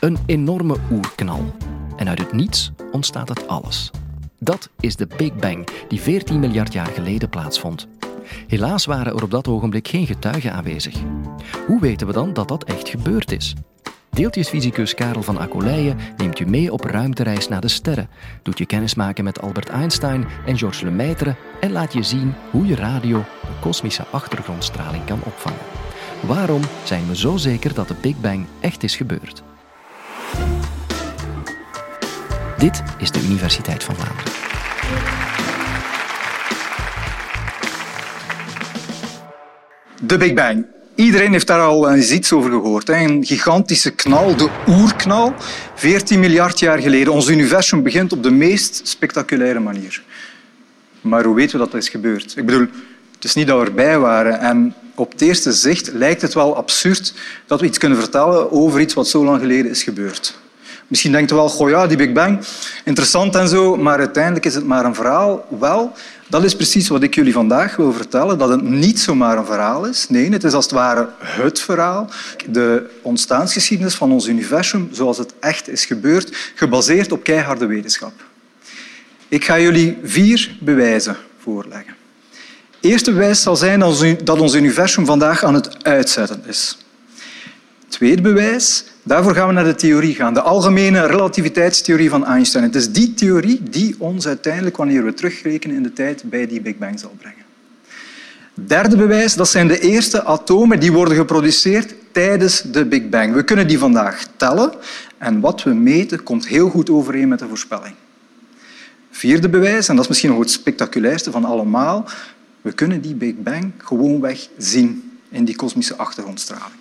Een enorme oerknal. En uit het niets ontstaat het alles. Dat is de Big Bang, die 14 miljard jaar geleden plaatsvond. Helaas waren er op dat ogenblik geen getuigen aanwezig. Hoe weten we dan dat dat echt gebeurd is? Deeltjesfysicus Karel van Accoleije neemt je mee op ruimtereis naar de sterren, doet je kennismaken met Albert Einstein en Georges Lemaitre en laat je zien hoe je radio de kosmische achtergrondstraling kan opvangen. Waarom zijn we zo zeker dat de Big Bang echt is gebeurd? Dit is de Universiteit van Vlaanderen. De Big Bang. Iedereen heeft daar al eens iets over gehoord. Een gigantische knal, de oerknal, 14 miljard jaar geleden. Ons universum begint op de meest spectaculaire manier. Maar hoe weten we dat dat is gebeurd? Ik bedoel, het is niet dat we erbij waren. En op het eerste zicht lijkt het wel absurd dat we iets kunnen vertellen over iets wat zo lang geleden is gebeurd. Misschien denkt u wel, goh ja, die Big Bang, interessant en zo, maar uiteindelijk is het maar een verhaal. Wel, dat is precies wat ik jullie vandaag wil vertellen, dat het niet zomaar een verhaal is. Nee, het is als het ware het verhaal, de ontstaansgeschiedenis van ons universum zoals het echt is gebeurd, gebaseerd op keiharde wetenschap. Ik ga jullie vier bewijzen voorleggen. Het eerste bewijs zal zijn dat ons universum vandaag aan het uitzetten is. Tweede bewijs Daarvoor gaan we naar de theorie gaan, de algemene relativiteitstheorie van Einstein. Het is die theorie die ons uiteindelijk, wanneer we terugrekenen in de tijd, bij die Big Bang zal brengen. Derde bewijs, dat zijn de eerste atomen die worden geproduceerd tijdens de Big Bang. We kunnen die vandaag tellen en wat we meten komt heel goed overeen met de voorspelling. Vierde bewijs, en dat is misschien nog het spectaculairste van allemaal, we kunnen die Big Bang gewoonweg zien in die kosmische achtergrondstraling.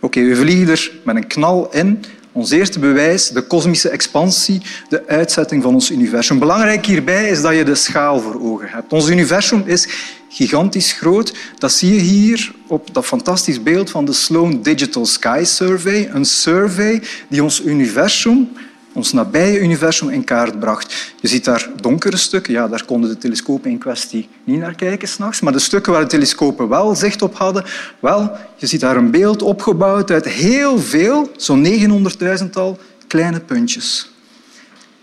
Oké, we vliegen er met een knal in. Ons eerste bewijs, de kosmische expansie, de uitzetting van ons universum. Belangrijk hierbij is dat je de schaal voor ogen hebt. Ons universum is gigantisch groot. Dat zie je hier op dat fantastisch beeld van de Sloan Digital Sky Survey. Een survey die ons universum ons nabije universum in kaart bracht. Je ziet daar donkere stukken, ja, daar konden de telescopen in kwestie niet naar kijken s'nachts, maar de stukken waar de telescopen wel zicht op hadden, wel, je ziet daar een beeld opgebouwd uit heel veel, zo'n 900.000-tal kleine puntjes.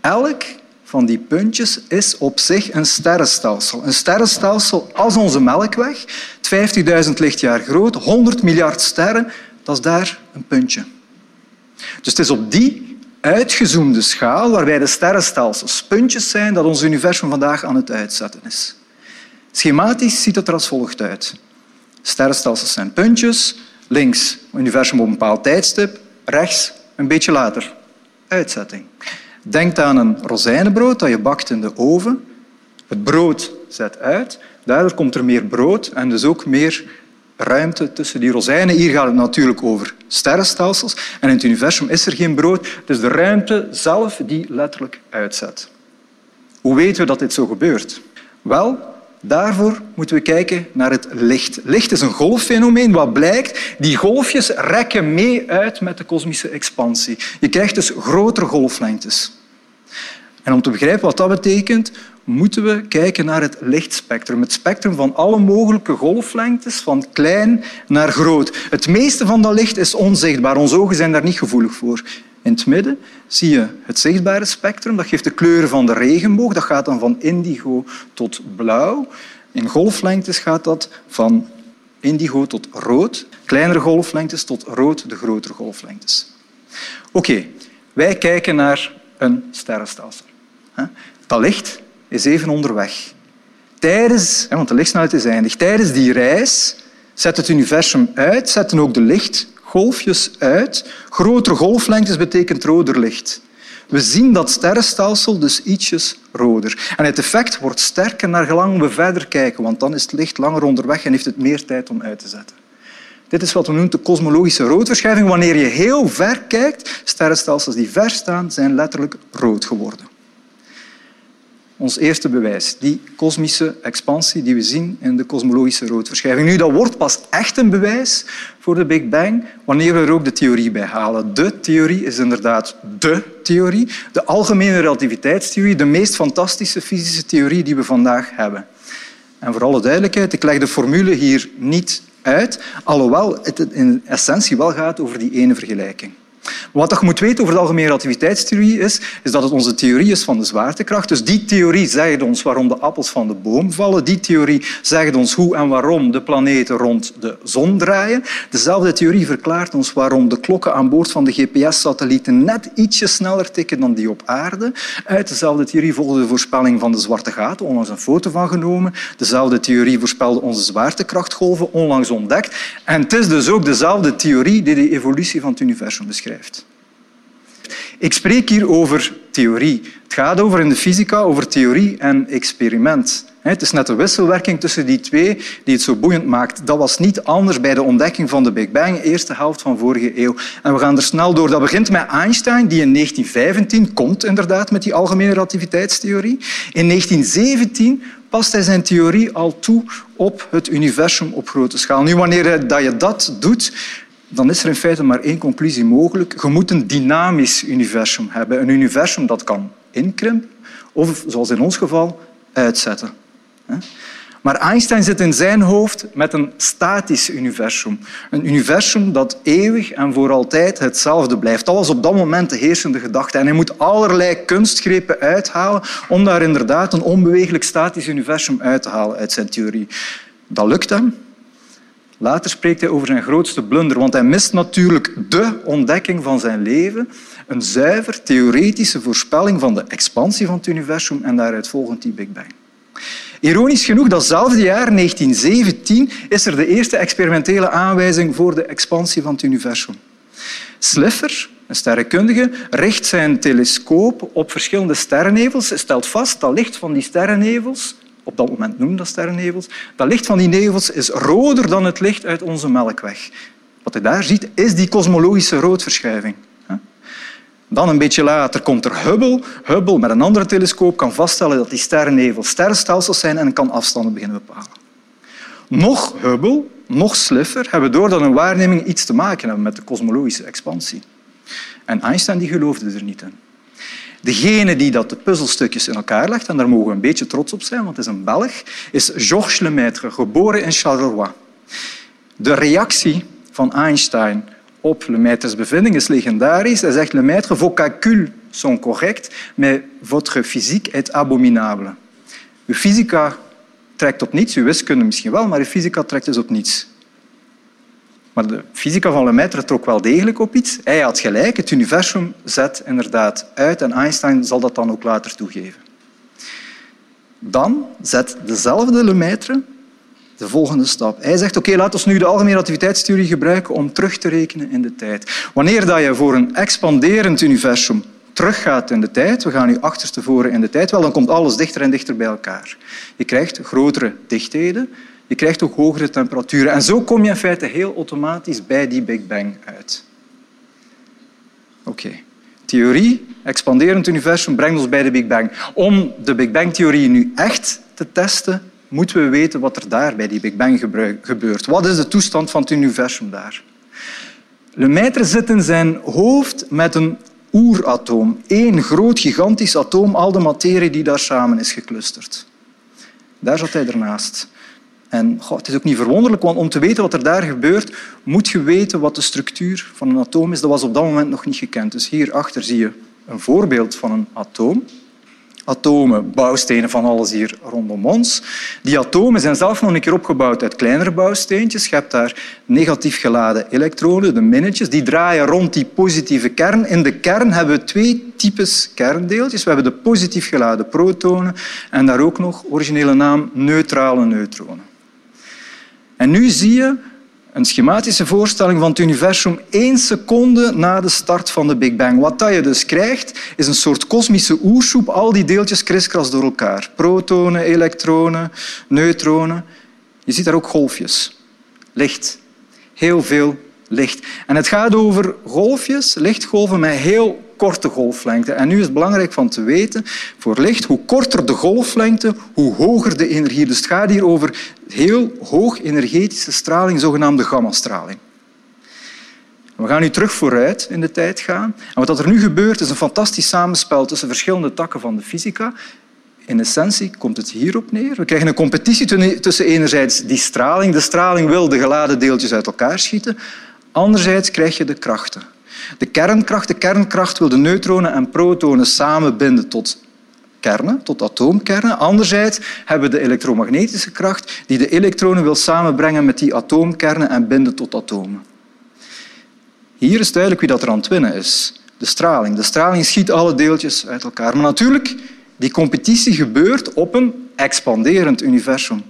Elk van die puntjes is op zich een sterrenstelsel. Een sterrenstelsel als onze Melkweg, 50.000 lichtjaar groot, 100 miljard sterren, dat is daar een puntje. Dus het is op die uitgezoomde schaal waarbij de sterrenstelsels puntjes zijn dat ons universum vandaag aan het uitzetten is. Schematisch ziet het er als volgt uit. Sterrenstelsels zijn puntjes, links universum op een bepaald tijdstip, rechts een beetje later. Uitzetting. Denk aan een rozijnenbrood dat je bakt in de oven. Het brood zet uit, daardoor komt er meer brood en dus ook meer ruimte tussen die rozijnen. Hier gaat het natuurlijk over sterrenstelsels. En in het universum is er geen brood. Het is de ruimte zelf die letterlijk uitzet. Hoe weten we dat dit zo gebeurt? Wel, daarvoor moeten we kijken naar het licht. Licht is een golffenomeen. Wat blijkt? Die golfjes rekken mee uit met de kosmische expansie. Je krijgt dus grotere golflengtes. Om te begrijpen wat dat betekent, moeten we kijken naar het lichtspectrum. Het spectrum van alle mogelijke golflengtes, van klein naar groot. Het meeste van dat licht is onzichtbaar. Onze ogen zijn daar niet gevoelig voor. In het midden zie je het zichtbare spectrum. Dat geeft de kleuren van de regenboog. Dat gaat dan van indigo tot blauw. In golflengtes gaat dat van indigo tot rood. Kleinere golflengtes tot rood, de grotere golflengtes. Oké, wij kijken naar een sterrenstelsel. Dat licht is even onderweg. Tijdens, want de lichtsnelheid is eindig, tijdens die reis zet het universum uit, zetten ook de lichtgolfjes uit. Grotere golflengtes betekent roder licht. We zien dat sterrenstelsel dus ietsjes roder. En het effect wordt sterker naar we verder kijken, want dan is het licht langer onderweg en heeft het meer tijd om uit te zetten. Dit is wat we noemen de kosmologische roodverschuiving. Wanneer je heel ver kijkt, sterrenstelsels die ver staan, zijn letterlijk rood geworden ons eerste bewijs. Die kosmische expansie die we zien in de kosmologische roodverschuiving. Nu, dat wordt pas echt een bewijs voor de Big Bang wanneer we er ook de theorie bij halen. De theorie is inderdaad de theorie, de algemene relativiteitstheorie, de meest fantastische fysische theorie die we vandaag hebben. En voor alle duidelijkheid, ik leg de formule hier niet uit, alhoewel het in essentie wel gaat over die ene vergelijking. Wat je moet weten over de algemene relativiteitstheorie is, is dat het onze theorie is van de zwaartekracht. Dus die theorie zegt ons waarom de appels van de boom vallen. Die theorie zegt ons hoe en waarom de planeten rond de zon draaien. Dezelfde theorie verklaart ons waarom de klokken aan boord van de GPS-satellieten net ietsje sneller tikken dan die op aarde. Uit dezelfde theorie volgde de voorspelling van de zwarte gaten, onlangs een foto van genomen. Dezelfde theorie voorspelde onze zwaartekrachtgolven, onlangs ontdekt. En het is dus ook dezelfde theorie die de evolutie van het universum beschrijft. Ik spreek hier over theorie. Het gaat over in de fysica over theorie en experiment. Het is net de wisselwerking tussen die twee die het zo boeiend maakt. Dat was niet anders bij de ontdekking van de Big Bang, eerste helft van vorige eeuw. En we gaan er snel door. Dat begint met Einstein, die in 1915 komt inderdaad met die algemene relativiteitstheorie. In 1917 past hij zijn theorie al toe op het universum op grote schaal. Nu, wanneer je dat doet, dan is er in feite maar één conclusie mogelijk. Je moet een dynamisch universum hebben. Een universum dat kan inkrimpen of, zoals in ons geval, uitzetten. Maar Einstein zit in zijn hoofd met een statisch universum. Een universum dat eeuwig en voor altijd hetzelfde blijft. Dat was op dat moment de heersende gedachte. En hij moet allerlei kunstgrepen uithalen om daar inderdaad een onbeweeglijk statisch universum uit te halen uit zijn theorie. Dat lukt hem, Later spreekt hij over zijn grootste blunder, want hij mist natuurlijk de ontdekking van zijn leven, een zuiver theoretische voorspelling van de expansie van het universum en daaruit volgend die Big Bang. Ironisch genoeg, datzelfde jaar, 1917, is er de eerste experimentele aanwijzing voor de expansie van het universum. Slipher, een sterrenkundige, richt zijn telescoop op verschillende sterrennevels. Hij stelt vast dat licht van die sterrennevels op dat moment noemen dat sterrennevels. Dat licht van die nevels is roder dan het licht uit onze Melkweg. Wat je daar ziet, is die kosmologische roodverschuiving. Dan een beetje later komt er Hubble. Hubble met een andere telescoop kan vaststellen dat die sterrennevels sterrenstelsels zijn en kan afstanden beginnen bepalen. Nog Hubble, nog Slipher hebben door dat hun waarnemingen iets te maken hebben met de kosmologische expansie. En Einstein die geloofde er niet in. Degene die dat de puzzelstukjes in elkaar legt, en daar mogen we een beetje trots op zijn, want het is een Belg, is Georges Lemaitre, geboren in Charleroi. De reactie van Einstein op Lemaitres bevinding is legendarisch. Hij zegt Lemaitre, vos calculs sont corrects, mais votre physique est abominable. Uw fysica trekt op niets, uw wiskunde misschien wel, maar uw fysica trekt dus op niets. Maar de fysica van Lemaitre trok wel degelijk op iets. Hij had gelijk, het universum zet inderdaad uit en Einstein zal dat dan ook later toegeven. Dan zet dezelfde Lemaitre de volgende stap. Hij zegt, oké, laten we nu de algemene relativiteitstheorie gebruiken om terug te rekenen in de tijd. Wanneer je voor een expanderend universum teruggaat in de tijd, we gaan nu achterstevoren in de tijd, wel, dan komt alles dichter en dichter bij elkaar. Je krijgt grotere dichtheden, je krijgt ook hogere temperaturen. En zo kom je in feite heel automatisch bij die Big Bang uit. Oké. Theorie, expanderend universum, brengt ons bij de Big Bang. Om de Big Bang-theorie nu echt te testen, moeten we weten wat er daar bij die Big Bang gebeurt. Wat is de toestand van het universum daar? Lemaitre zit in zijn hoofd met een oeratoom. Eén groot, gigantisch atoom, al de materie die daar samen is geclusterd. Daar zat hij ernaast. En het is ook niet verwonderlijk, want om te weten wat er daar gebeurt, moet je weten wat de structuur van een atoom is. Dat was op dat moment nog niet gekend. Dus hierachter zie je een voorbeeld van een atoom. Atomen, bouwstenen van alles hier rondom ons. Die atomen zijn zelf nog een keer opgebouwd uit kleinere bouwsteentjes. Je hebt daar negatief geladen elektronen, de minnetjes, die draaien rond die positieve kern. In de kern hebben we twee types kerndeeltjes. We hebben de positief geladen protonen en daar ook nog, originele naam, neutrale neutronen. En nu zie je een schematische voorstelling van het universum één seconde na de start van de Big Bang. Wat je dus krijgt, is een soort kosmische oersoep, al die deeltjes kriskras door elkaar. Protonen, elektronen, neutronen. Je ziet daar ook golfjes. Licht. Heel veel licht. En het gaat over golfjes, lichtgolven met heel korte golflengte. En nu is het belangrijk van te weten, voor licht, hoe korter de golflengte, hoe hoger de energie. Dus het gaat hier over heel hoog energetische straling, zogenaamde gammastraling. We gaan nu terug vooruit in de tijd gaan. En wat er nu gebeurt, is een fantastisch samenspel tussen verschillende takken van de fysica. In essentie komt het hierop neer. We krijgen een competitie tussen enerzijds die straling. De straling wil de geladen deeltjes uit elkaar schieten. Anderzijds krijg je de krachten. De kernkracht, de kernkracht wil de neutronen en protonen samenbinden tot kernen, tot atoomkernen. Anderzijds hebben we de elektromagnetische kracht die de elektronen wil samenbrengen met die atoomkernen en binden tot atomen. Hier is duidelijk wie dat er aan het winnen is. De straling. De straling schiet alle deeltjes uit elkaar. Maar natuurlijk, die competitie gebeurt op een expanderend universum.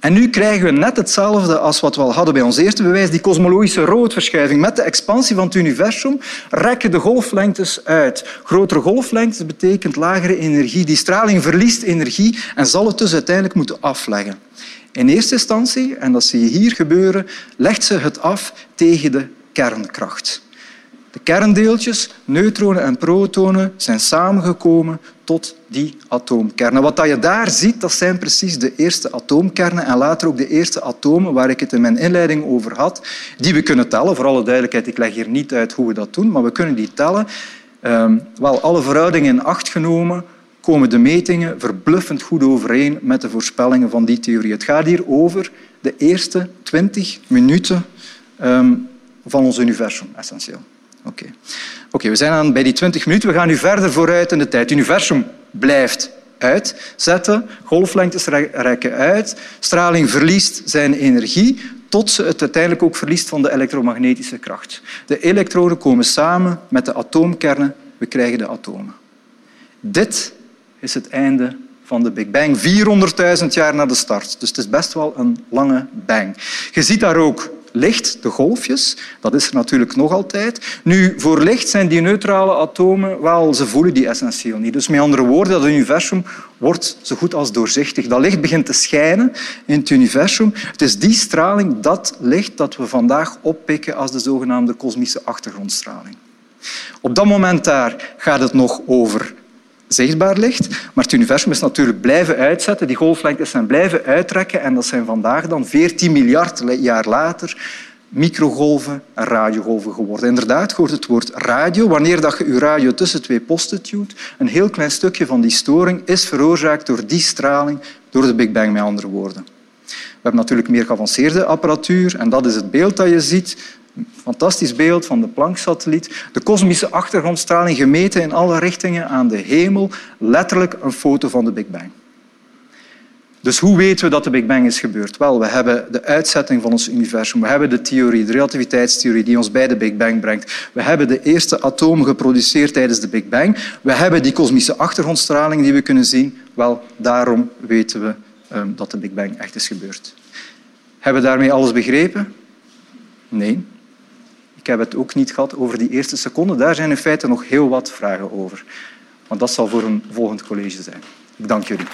En nu krijgen we net hetzelfde als wat we al hadden bij ons eerste bewijs, die kosmologische roodverschuiving. Met de expansie van het universum rekken de golflengtes uit. Grotere golflengtes betekent lagere energie. Die straling verliest energie en zal het dus uiteindelijk moeten afleggen. In eerste instantie, en dat zie je hier gebeuren, legt ze het af tegen de kernkracht. De kerndeeltjes, neutronen en protonen, zijn samengekomen tot die atoomkernen. Wat je daar ziet, dat zijn precies de eerste atoomkernen en later ook de eerste atomen waar ik het in mijn inleiding over had, die we kunnen tellen. Voor alle duidelijkheid, ik leg hier niet uit hoe we dat doen, maar we kunnen die tellen. Um, wel, alle verhoudingen in acht genomen, komen de metingen verbluffend goed overeen met de voorspellingen van die theorie. Het gaat hier over de eerste twintig minuten um, van ons universum, essentieel. Oké, okay. we zijn aan bij die 20 minuten. We gaan nu verder vooruit in de tijd. Het universum blijft uitzetten, golflengtes rekken uit, straling verliest zijn energie tot ze het uiteindelijk ook verliest van de elektromagnetische kracht. De elektronen komen samen met de atoomkernen, we krijgen de atomen. Dit is het einde van de Big Bang, 400.000 jaar na de start. Dus het is best wel een lange bang. Je ziet daar ook licht, de golfjes, dat is er natuurlijk nog altijd. Nu, voor licht zijn die neutrale atomen, wel, ze voelen die essentieel niet. Dus met andere woorden, dat universum wordt zo goed als doorzichtig. Dat licht begint te schijnen in het universum. Het is die straling, dat licht, dat we vandaag oppikken als de zogenaamde kosmische achtergrondstraling. Op dat moment daar gaat het nog over zichtbaar licht. Maar het universum is natuurlijk blijven uitzetten, die golflengtes zijn blijven uittrekken en dat zijn vandaag dan 14 miljard jaar later microgolven en radiogolven geworden. Inderdaad, hoort het woord radio. Wanneer dat je je radio tussen twee posten duwt, een heel klein stukje van die storing is veroorzaakt door die straling, door de Big Bang, met andere woorden. We hebben natuurlijk meer geavanceerde apparatuur en dat is het beeld dat je ziet fantastisch beeld van de Planck-satelliet. De kosmische achtergrondstraling gemeten in alle richtingen aan de hemel. Letterlijk een foto van de Big Bang. Dus hoe weten we dat de Big Bang is gebeurd? Wel, we hebben de uitzetting van ons universum. We hebben de theorie, de relativiteitstheorie die ons bij de Big Bang brengt. We hebben de eerste atomen geproduceerd tijdens de Big Bang. We hebben die kosmische achtergrondstraling die we kunnen zien. Wel, daarom weten we um, dat de Big Bang echt is gebeurd. Hebben we daarmee alles begrepen? Nee. Heb het ook niet gehad over die eerste seconde. Daar zijn in feite nog heel wat vragen over. Want dat zal voor een volgend college zijn. Ik dank jullie.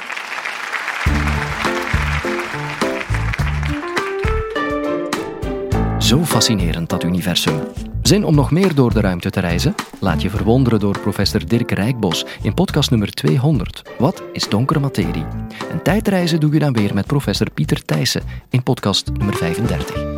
Zo fascinerend, dat universum. Zin om nog meer door de ruimte te reizen? Laat je verwonderen door professor Dirk Rijkbos in podcast nummer 200. Wat is donkere materie? En tijdreizen doe je dan weer met professor Pieter Thijssen in podcast nummer 35.